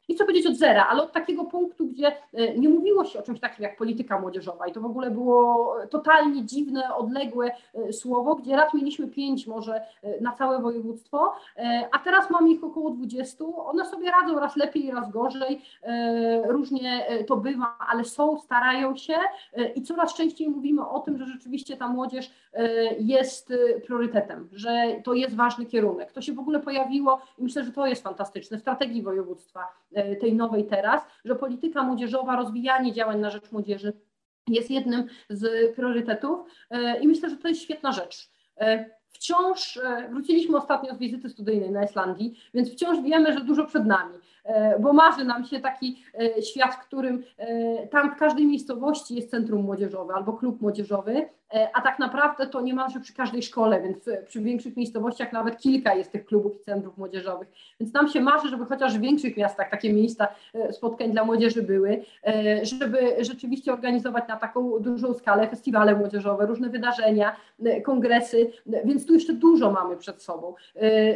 nie chcę powiedzieć od zera, ale od takiego punktu, gdzie e, nie mówiło się o czymś takim jak polityka młodzieżowa i to w ogóle było totalnie dziwne, odległe e, słowo, gdzie raz mieliśmy pięć może e, na całe województwo, a teraz mamy ich około 20. One sobie radzą raz lepiej, raz gorzej, różnie to bywa, ale są, starają się i coraz częściej mówimy o tym, że rzeczywiście ta młodzież jest priorytetem, że to jest ważny kierunek. To się w ogóle pojawiło i myślę, że to jest fantastyczne w strategii województwa tej nowej teraz, że polityka młodzieżowa, rozwijanie działań na rzecz młodzieży jest jednym z priorytetów e, i myślę, że to jest świetna rzecz. E, wciąż wróciliśmy ostatnio z wizyty studyjnej na Islandii, więc wciąż wiemy, że dużo przed nami. E, bo marzy nam się taki e, świat, w którym e, tam w każdej miejscowości jest centrum młodzieżowe albo klub młodzieżowy, a tak naprawdę to niemalże przy każdej szkole, więc przy większych miejscowościach nawet kilka jest tych klubów i centrów młodzieżowych. Więc nam się marzy, żeby chociaż w większych miastach takie miejsca spotkań dla młodzieży były, żeby rzeczywiście organizować na taką dużą skalę festiwale młodzieżowe, różne wydarzenia, kongresy, więc tu jeszcze dużo mamy przed sobą,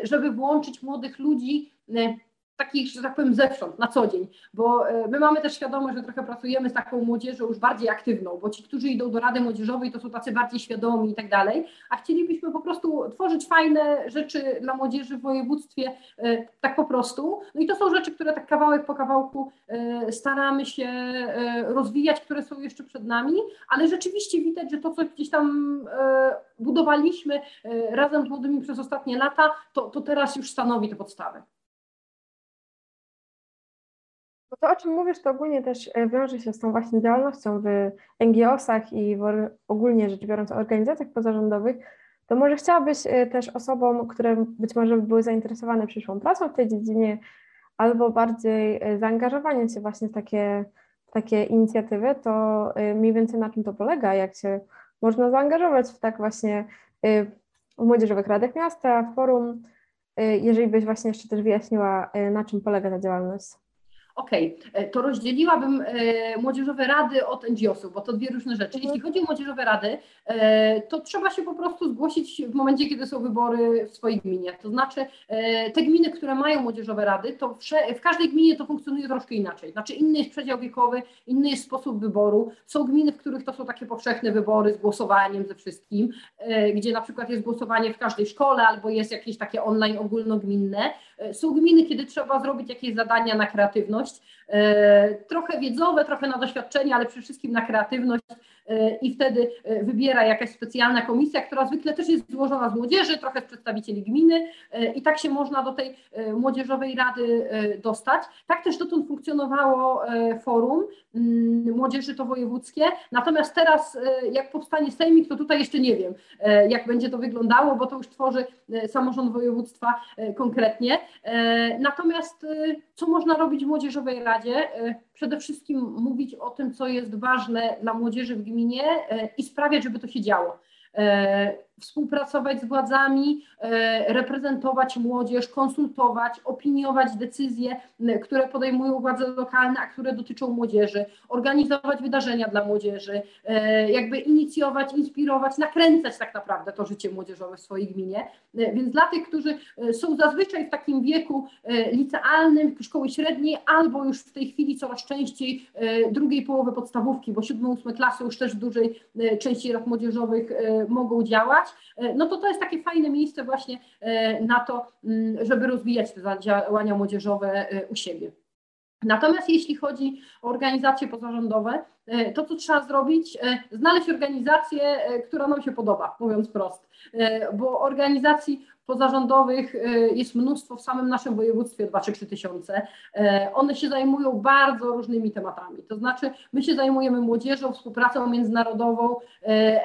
żeby włączyć młodych ludzi takich, że tak powiem, zewsząd, na co dzień, bo e, my mamy też świadomość, że trochę pracujemy z taką młodzieżą już bardziej aktywną, bo ci, którzy idą do Rady Młodzieżowej, to są tacy bardziej świadomi i tak dalej, a chcielibyśmy po prostu tworzyć fajne rzeczy dla młodzieży w województwie, e, tak po prostu. No i to są rzeczy, które tak kawałek po kawałku e, staramy się rozwijać, które są jeszcze przed nami, ale rzeczywiście widać, że to, co gdzieś tam budowaliśmy razem z młodymi przez ostatnie lata, to, to teraz już stanowi te podstawy. To, o czym mówisz, to ogólnie też e, wiąże się z tą właśnie działalnością w NGO-sach i w ogólnie rzecz biorąc organizacjach pozarządowych. To może chciałabyś e, też osobom, które być może były zainteresowane przyszłą pracą w tej dziedzinie, albo bardziej e, zaangażowaniem się właśnie w takie, w takie inicjatywy, to mniej więcej na czym to polega, jak się można zaangażować w tak właśnie w Młodzieżowych Radach Miasta, forum, jeżeli byś właśnie jeszcze też wyjaśniła, na czym polega ta działalność. Okej, okay. E, to rozdzieliłabym e, młodzieżowe rady od NGO-sów, bo to dwie różne rzeczy. Mhm. Jeśli chodzi o młodzieżowe rady, e, to trzeba się po prostu zgłosić w momencie, kiedy są wybory w swojej gminie. To znaczy, te gminy, które mają młodzieżowe rady, to w każdej gminie to funkcjonuje troszkę inaczej. Znaczy, inny jest przedział wiekowy, inny jest sposób wyboru. Są gminy, w których to są takie powszechne wybory z głosowaniem ze wszystkim, gdzie na przykład jest głosowanie w każdej szkole albo jest jakieś takie online ogólnogminne. Są gminy, kiedy trzeba zrobić jakieś zadania na kreatywność E, trochę wiedzowe, trochę na doświadczenie, ale przede wszystkim na kreatywność i wtedy e, wybiera jakaś specjalna komisja, która zwykle też jest złożona z młodzieży, trochę z przedstawicieli gminy i tak się można do tej młodzieżowej rady dostać. Tak też dotąd funkcjonowało forum mm, młodzieży to wojewódzkie, natomiast teraz jak powstanie sejmik, to tutaj jeszcze nie wiem, jak będzie to wyglądało, bo to już tworzy samorząd województwa konkretnie. Natomiast co można robić w Młodzieżowej Radzie? E, przede wszystkim mówić o tym, co jest ważne dla młodzieży w gminie e, i sprawiać, żeby to się działo. E, współpracować z władzami, e, reprezentować młodzież, konsultować, opiniować decyzje, które podejmują władze lokalne, a które dotyczą młodzieży, organizować wydarzenia dla młodzieży, e, jakby inicjować, inspirować, nakręcać tak naprawdę to życie młodzieżowe w swojej gminie. Więc dla tych, którzy są zazwyczaj w takim wieku licealnym, szkoły średniej, albo już w tej chwili coraz częściej drugiej połowy podstawówki, bo siódme, ósme klasy już też w dużej części rad młodzieżowych mogą działać, E, no to to jest takie fajne miejsce właśnie e, na to, mm, żeby rozwijać te działania młodzieżowe e, u siebie. Natomiast jeśli chodzi o organizacje pozarządowe, to co trzeba zrobić? Znaleźć organizację, która nam się podoba, mówiąc prost, bo organizacji pozarządowych jest mnóstwo w samym naszym województwie, 2-3 tysiące. One się zajmują bardzo różnymi tematami. To znaczy, my się zajmujemy młodzieżą, współpracą międzynarodową,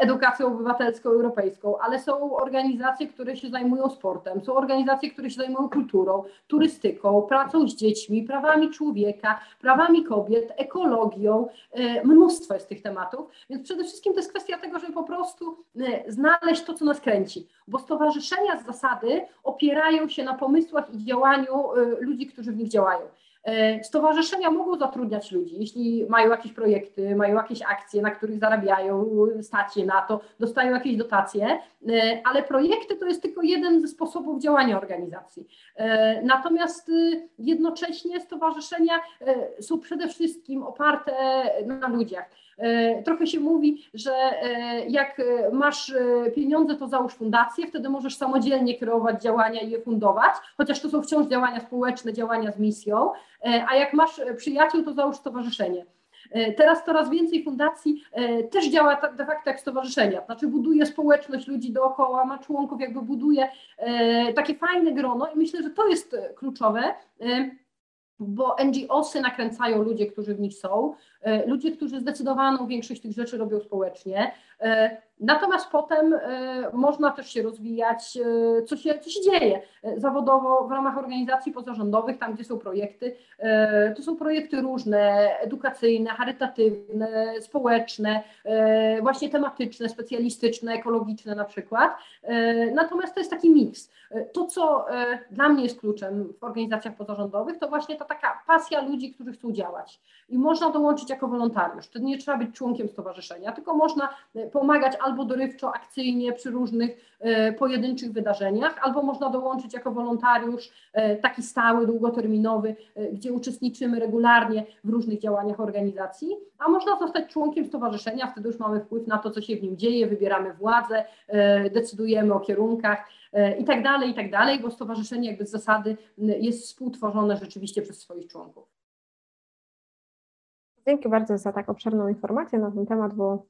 edukacją obywatelską, europejską, ale są organizacje, które się zajmują sportem, są organizacje, które się zajmują kulturą, turystyką, pracą z dziećmi, prawami człowieka, prawami kobiet, ekologią. Mnóstwo jest tych tematów, więc przede wszystkim to jest kwestia tego, żeby po prostu znaleźć to, co nas kręci, bo stowarzyszenia z zasady opierają się na pomysłach i działaniu ludzi, którzy w nich działają. E, stowarzyszenia mogą zatrudniać ludzi, jeśli mają jakieś projekty, mają jakieś akcje, na których zarabiają, stać je na to, dostają jakieś dotacje, e, ale projekty to jest tylko jeden ze sposobów działania organizacji. E, natomiast jednocześnie stowarzyszenia są przede wszystkim oparte na ludziach. E, trochę się mówi, że e, jak masz e, pieniądze, to załóż fundację, wtedy możesz samodzielnie kreować działania i je fundować, chociaż to są wciąż działania społeczne, działania z misją, a jak masz przyjaciół, to załóż stowarzyszenie. Teraz coraz więcej fundacji też działa de facto jak stowarzyszenia, znaczy buduje społeczność ludzi dookoła, ma członków, jakby buduje takie fajne grono i myślę, że to jest kluczowe bo NGOsy nakręcają ludzie, którzy w nich są, e, ludzie, którzy zdecydowaną większość tych rzeczy robią społecznie. E, natomiast potem e, można też się rozwijać, co się, co się dzieje zawodowo w ramach organizacji pozarządowych, tam gdzie są projekty. To są projekty różne, edukacyjne, charytatywne, społeczne, właśnie tematyczne, specjalistyczne, ekologiczne na przykład. Natomiast to jest taki miks. To, co dla mnie jest kluczem w organizacjach pozarządowych, to właśnie ta taka pasja ludzi, którzy chcą działać. I można dołączyć jako wolontariusz. To nie trzeba być członkiem stowarzyszenia, tylko można e, pomagać albo dorywczo, akcyjnie przy różnych e, pojedynczych wydarzeniach, albo można dołączyć jako wolontariusz e, taki stały, długoterminowy, gdzie uczestniczymy regularnie w różnych działaniach organizacji, a można zostać członkiem stowarzyszenia, wtedy już mamy wpływ na to, co się w nim dzieje, wybieramy władzę, decydujemy o kierunkach i tak dalej, i tak dalej, bo stowarzyszenie jakby z zasady jest współtworzone rzeczywiście przez swoich członków. Dzięki bardzo za tak obszerną informację na ten temat, bo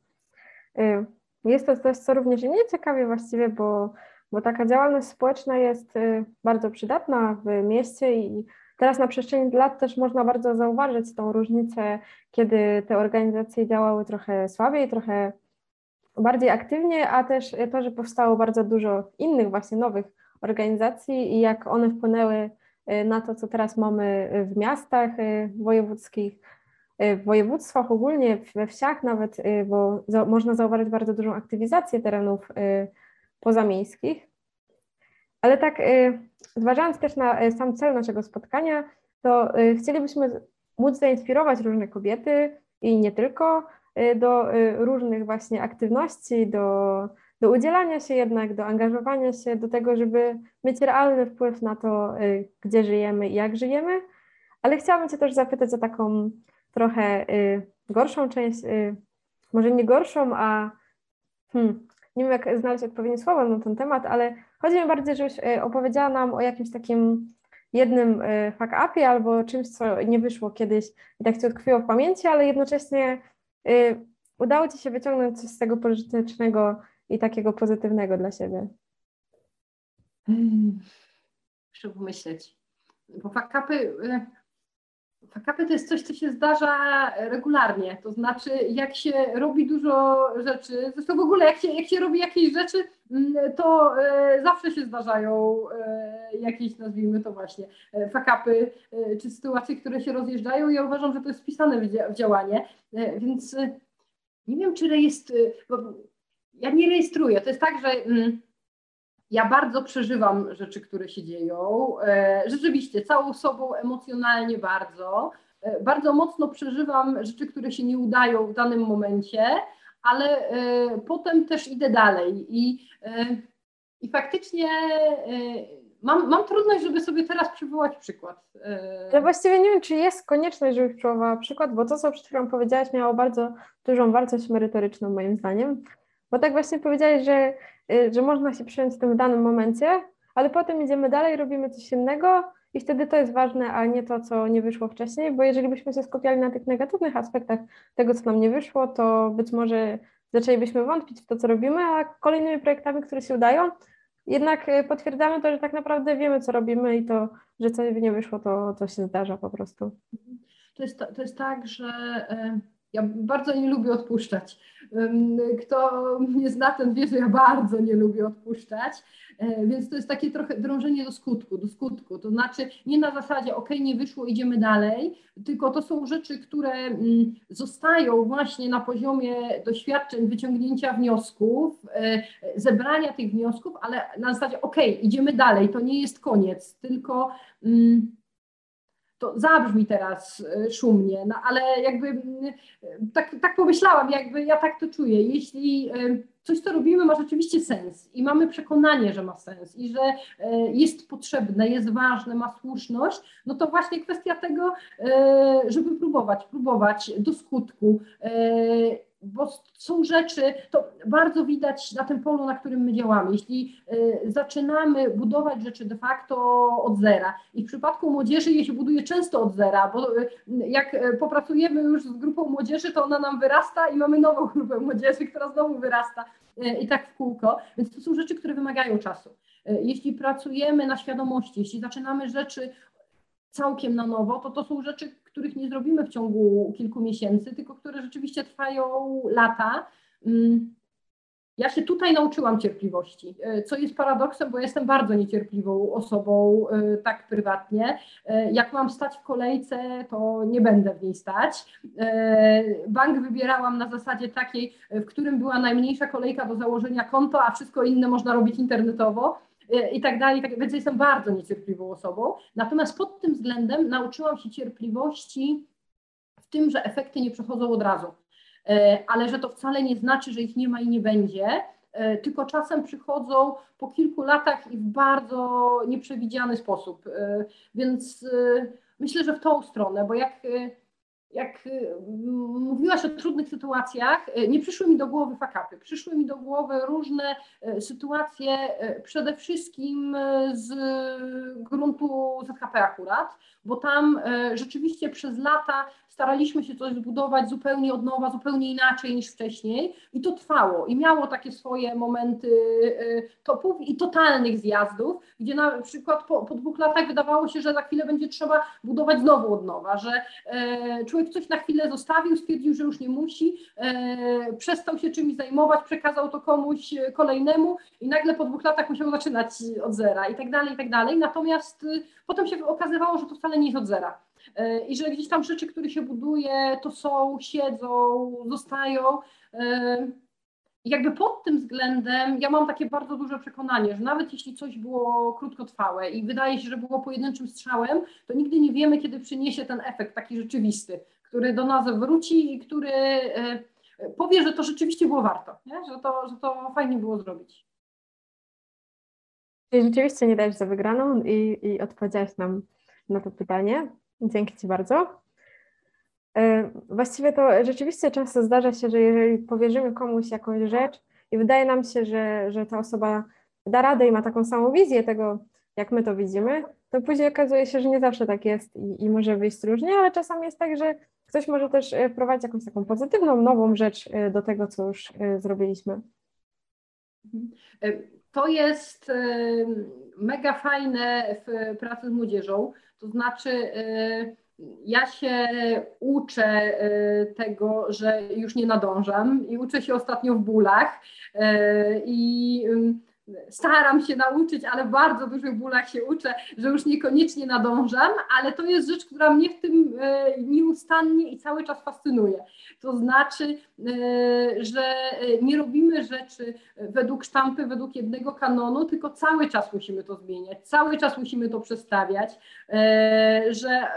y, jest to coś, co również mnie ciekawie właściwie, bo, bo taka działalność społeczna jest y, bardzo przydatna w mieście i teraz na przestrzeni lat też można bardzo zauważyć tą różnicę, kiedy te organizacje działały trochę słabiej, trochę bardziej aktywnie, a też to, że powstało bardzo dużo innych właśnie nowych organizacji i jak one wpłynęły y, na to, co teraz mamy w miastach wojewódzkich, Y, w województwach, ogólnie we wsiach nawet, y, bo za, można zauważyć bardzo dużą aktywizację terenów y, pozamiejskich. Ale tak, zważając też na sam cel naszego spotkania, to chcielibyśmy móc zainspirować różne kobiety i nie tylko do różnych właśnie aktywności, do, do udzielania się jednak, do angażowania się, do tego, żeby mieć realny wpływ na to, gdzie żyjemy i jak żyjemy. Ale chciałabym Cię też zapytać o taką trochę y, gorszą część, y, może nie gorszą, a hmm, nie wiem, jak znaleźć odpowiednie słowo na ten temat, ale chodzi mi bardziej, żebyś y, opowiedziała nam o jakimś takim jednym fuck upie albo czymś, co nie wyszło kiedyś i tak ci utkwiło w pamięci, ale jednocześnie udało ci się wyciągnąć coś z tego pożytecznego i takiego pozytywnego dla siebie. Hmm. Muszę pomyśleć. Bo fuck upy Fakapy to jest coś, co się zdarza regularnie. To znaczy, jak się robi dużo rzeczy, zresztą w ogóle jak się, jak się robi jakieś rzeczy, mm, to e, zawsze się zdarzają e, jakieś, nazwijmy to właśnie, e, fakapy czy sytuacje, które się rozjeżdżają. Ja uważam, że to jest wpisane w działanie, więc nie wiem, czy rejestr... Ja nie rejestruję. To jest tak, że mm, ja bardzo przeżywam rzeczy, które się dzieją. E, rzeczywiście, całą sobą emocjonalnie bardzo. E, bardzo mocno przeżywam rzeczy, które się nie udają w danym momencie, ale e, potem też idę dalej. I, i faktycznie mam, mam trudność, żeby sobie teraz przywołać przykład. Ja właściwie nie wiem, czy jest konieczność, żebyś przywołała przykład, bo to, co przed chwilą powiedziałaś, miało bardzo dużą wartość merytoryczną, moim zdaniem. Bo tak właśnie powiedziałeś, że że można się przyjąć tym danym momencie, ale potem idziemy dalej, robimy coś innego i wtedy to jest ważne, a nie to, co nie wyszło wcześniej, bo jeżeli byśmy się skupiali na tych negatywnych aspektach tego, co nam nie wyszło, to być może zaczęlibyśmy wątpić w to, co robimy, a kolejnymi projektami, które się udają, jednak potwierdzamy to, że tak naprawdę wiemy, co robimy i to, że coś nie wyszło, to, to się zdarza po prostu. To jest, to jest tak, że ja bardzo nie lubię odpuszczać. Kto mnie zna, ten wie, że ja bardzo nie lubię odpuszczać, e, więc to jest takie trochę drążenie do skutku, do skutku. To znaczy nie na zasadzie, ok, nie wyszło, idziemy dalej, tylko to są rzeczy, które mm, zostają właśnie na poziomie doświadczeń, wyciągnięcia wniosków, e, zebrania tych wniosków, ale na zasadzie, ok, idziemy dalej, to nie jest koniec, tylko mm, to zabrzmi teraz e, szumnie, no ale jakby tak, tak pomyślałam, jakby ja tak to czuję. Jeśli e, coś, co robimy, ma rzeczywiście sens i mamy przekonanie, że ma sens i że e, jest potrzebne, jest ważne, ma słuszność, no to właśnie kwestia tego, żeby próbować, próbować do skutku bo są rzeczy, to bardzo widać na tym polu, na którym my działamy. Jeśli zaczynamy budować rzeczy de facto od zera i w przypadku młodzieży je się buduje często od zera, bo jak popracujemy już z grupą młodzieży, to ona nam wyrasta i mamy nową grupę młodzieży, która znowu wyrasta i tak w kółko. Więc to są rzeczy, które wymagają czasu. Jeśli pracujemy na świadomości, jeśli zaczynamy rzeczy całkiem na nowo, to to są rzeczy, których nie zrobimy w ciągu kilku miesięcy, tylko które rzeczywiście trwają lata. Ja się tutaj nauczyłam cierpliwości, e, co jest paradoksem, bo jestem bardzo niecierpliwą osobą, e, tak prywatnie. E, jak mam stać w kolejce, to nie będę w niej stać. Bank wybierałam na zasadzie takiej, w którym była najmniejsza kolejka do założenia konta, a wszystko inne można robić internetowo i tak dalej, tak, więc jestem bardzo niecierpliwą osobą. Natomiast pod tym względem nauczyłam się cierpliwości w tym, że efekty nie przechodzą od razu, ale że to wcale nie znaczy, że ich nie ma i nie będzie, e, tylko czasem przychodzą po kilku latach i w bardzo nieprzewidziany sposób. E, więc myślę, że w tą stronę, bo jak jak mówiłaś o trudnych sytuacjach, nie przyszły mi do głowy fakapy, przyszły mi do głowy różne sytuacje, przede wszystkim z gruntu ZHP akurat, bo tam rzeczywiście przez lata staraliśmy się coś zbudować zupełnie od nowa, zupełnie inaczej niż wcześniej i to trwało i miało takie swoje momenty topów i totalnych zjazdów, gdzie na przykład po, po dwóch latach wydawało się, że za chwilę będzie trzeba budować znowu od nowa, że człowiek człowiek coś na chwilę zostawił, stwierdził, że już nie musi, e, przestał się czymś zajmować, przekazał to komuś kolejnemu i nagle po dwóch latach musiał zaczynać od zera i tak dalej, i tak dalej. Natomiast y, potem się okazywało, że to wcale nie jest od zera. E, I że gdzieś tam rzeczy, które się buduje, to są, siedzą, zostają. E, i jakby pod tym względem ja mam takie bardzo duże przekonanie, że nawet jeśli coś było krótkotrwałe i wydaje się, że było pojedynczym strzałem, to nigdy nie wiemy, kiedy przyniesie ten efekt taki rzeczywisty, który do nas wróci i który e, powie, że to rzeczywiście było warto, nie? Że, to, że to fajnie było zrobić. Czyli rzeczywiście nie dajesz za wygraną i, i nam na to pytanie. Dzięki Ci bardzo. E, właściwie to rzeczywiście często zdarza się, że jeżeli powierzymy komuś jakąś rzecz i wydaje nam się, że, że ta osoba da radę i ma taką samą wizję tego, jak my to widzimy, to później okazuje się, że nie zawsze tak jest i, i może wyjść różnie, ale czasami jest tak, że ktoś może też e, wprowadzić jakąś taką pozytywną, nową rzecz e, do tego, co już zrobiliśmy. To jest mega fajne w pracy z młodzieżą, to znaczy ja się uczę y, tego, że już nie nadążam i uczę się ostatnio w bólach y, i staram się nauczyć, ale w bardzo dużych bólach się uczę, że już niekoniecznie nadążam, ale to jest rzecz, która mnie w tym e, nieustannie i cały czas fascynuje. To znaczy, e, że nie robimy rzeczy według sztampy, według jednego kanonu, tylko cały czas musimy to zmieniać, cały czas musimy to przestawiać, e, że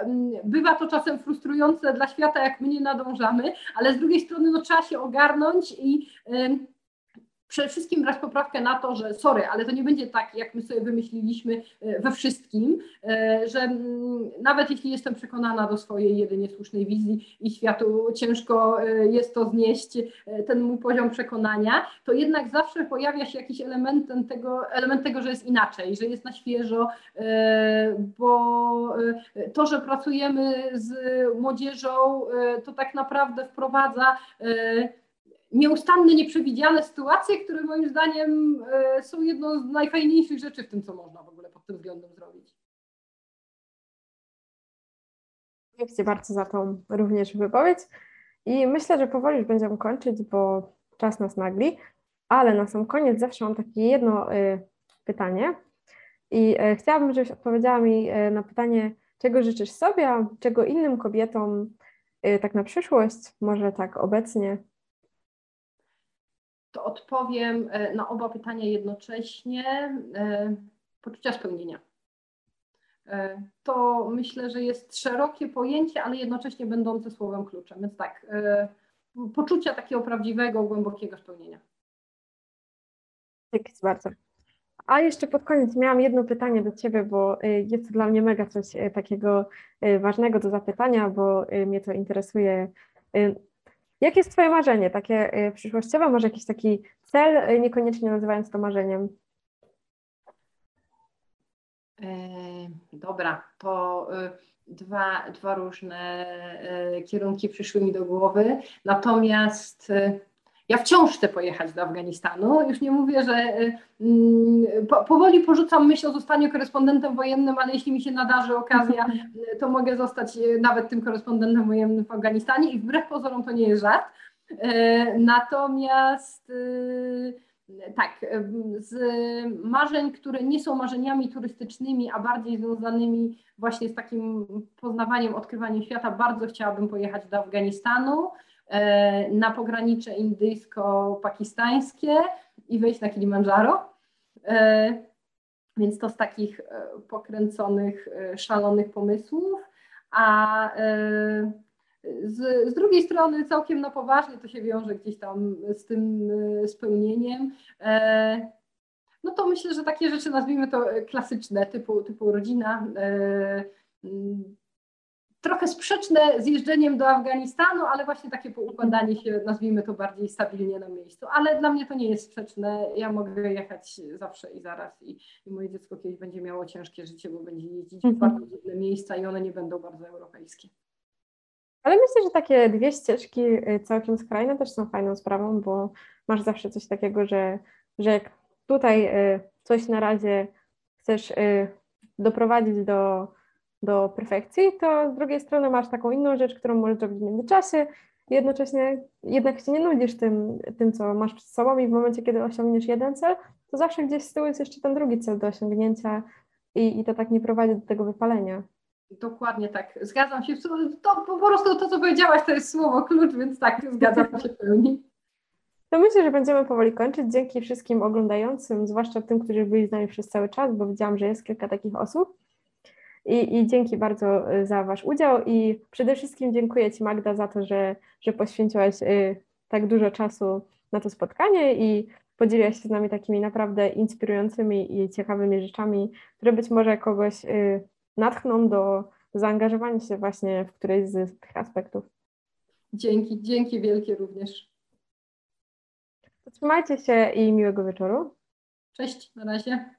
bywa to czasem frustrujące dla świata, jak my nie nadążamy, ale z drugiej strony no, trzeba się ogarnąć i przede wszystkim brać poprawkę na to, że sorry, ale to nie będzie tak, jak my sobie wymyśliliśmy e, we wszystkim, e, że mm, nawet jeśli jestem przekonana do swojej jedynie słusznej wizji i światu ciężko e, jest to znieść, ten mój poziom przekonania, to jednak zawsze pojawia się jakiś element tego, element tego, że jest inaczej, że jest na świeżo, bo to, że pracujemy z młodzieżą, to tak naprawdę wprowadza nieustanne, nieprzewidziane sytuacje, które moim zdaniem e, są jedną z najfajniejszych rzeczy w tym, co można w ogóle pod tym względem zrobić. Dziękuję bardzo za tą również wypowiedź. I myślę, że powoli już będziemy kończyć, bo czas nas nagli, ale na sam koniec zawsze mam takie jedno y, pytanie. I y, chciałabym, żebyś odpowiedziała mi y, na pytanie, czego życzysz sobie, a czego innym kobietom tak na przyszłość, może tak obecnie? To odpowiem na oba pytania jednocześnie. Poczucia spełnienia. E, to myślę, że jest szerokie pojęcie, ale jednocześnie będące słowem kluczem. Więc tak, e, poczucia takiego prawdziwego, głębokiego spełnienia. Dzięki bardzo. A jeszcze pod koniec miałam jedno pytanie do Ciebie, bo e, jest to dla mnie mega coś takiego ważnego do zapytania, bo mnie to interesuje. Jakie jest Twoje marzenie, takie przyszłościowe, może jakiś taki cel, niekoniecznie nazywając to marzeniem? Dobra, to y, dwa, dwa różne y, kierunki przyszły mi do głowy. Natomiast y, ja wciąż chcę pojechać do Afganistanu. Już nie mówię, że mm, powoli porzucam myśl o zostaniu korespondentem wojennym, ale jeśli mi się nadarzy okazja, to mogę zostać nawet tym korespondentem wojennym w Afganistanie i wbrew pozorom to nie jest żart. Natomiast tak, z marzeń, które nie są marzeniami turystycznymi, a bardziej związanymi właśnie z takim poznawaniem, odkrywaniem świata, bardzo chciałabym pojechać do Afganistanu, na pogranicze indyjsko-pakistańskie i wejść na Kilimandżaro. E, więc to z takich e, pokręconych, szalonych pomysłów. A z, z, drugiej strony całkiem na poważnie to się wiąże gdzieś tam z tym e, spełnieniem. E, no to myślę, że takie rzeczy nazwijmy to klasyczne, typu, typu rodzina. Trochę sprzeczne z jeżdżeniem do Afganistanu, ale właśnie takie poukładanie się, nazwijmy to bardziej stabilnie na miejscu. Ale dla mnie to nie jest sprzeczne. Ja mogę jechać zawsze i zaraz i, i moje dziecko kiedyś będzie miało ciężkie życie, bo będzie jeździć w mhm. bardzo dziwne miejsca i one nie będą bardzo europejskie. Ale myślę, że takie dwie ścieżki y, całkiem skrajne też są fajną sprawą, bo masz zawsze coś takiego, że, że jak tutaj y, coś na razie chcesz y, doprowadzić do, do perfekcji, to z drugiej strony masz taką inną rzecz, którą możesz zrobić w międzyczasie jednocześnie jednak się nie nudzisz tym, tym, co masz przed sobą i w momencie, kiedy osiągniesz jeden cel, to zawsze gdzieś z tyłu jest jeszcze ten drugi cel do osiągnięcia i, i to tak nie prowadzi do tego wypalenia. Dokładnie tak, zgadzam się. To po prostu to, co powiedziałaś, to jest słowo klucz, więc tak, zgadzam się w pełni. To myślę, że będziemy powoli kończyć. Dzięki wszystkim oglądającym, zwłaszcza tym, którzy byli z nami przez cały czas, bo widziałam, że jest kilka takich osób. I, I, dzięki bardzo y, za Wasz udział i przede wszystkim dziękuję Ci Magda za to, że, że poświęciłaś y, tak dużo czasu na to spotkanie i podzieliłaś się z nami takimi naprawdę inspirującymi i ciekawymi rzeczami, które być może kogoś y, natchną do zaangażowania się właśnie w którejś z tych aspektów. Dzięki, dzięki wielkie również. Trzymajcie się i miłego wieczoru. Cześć, na razie.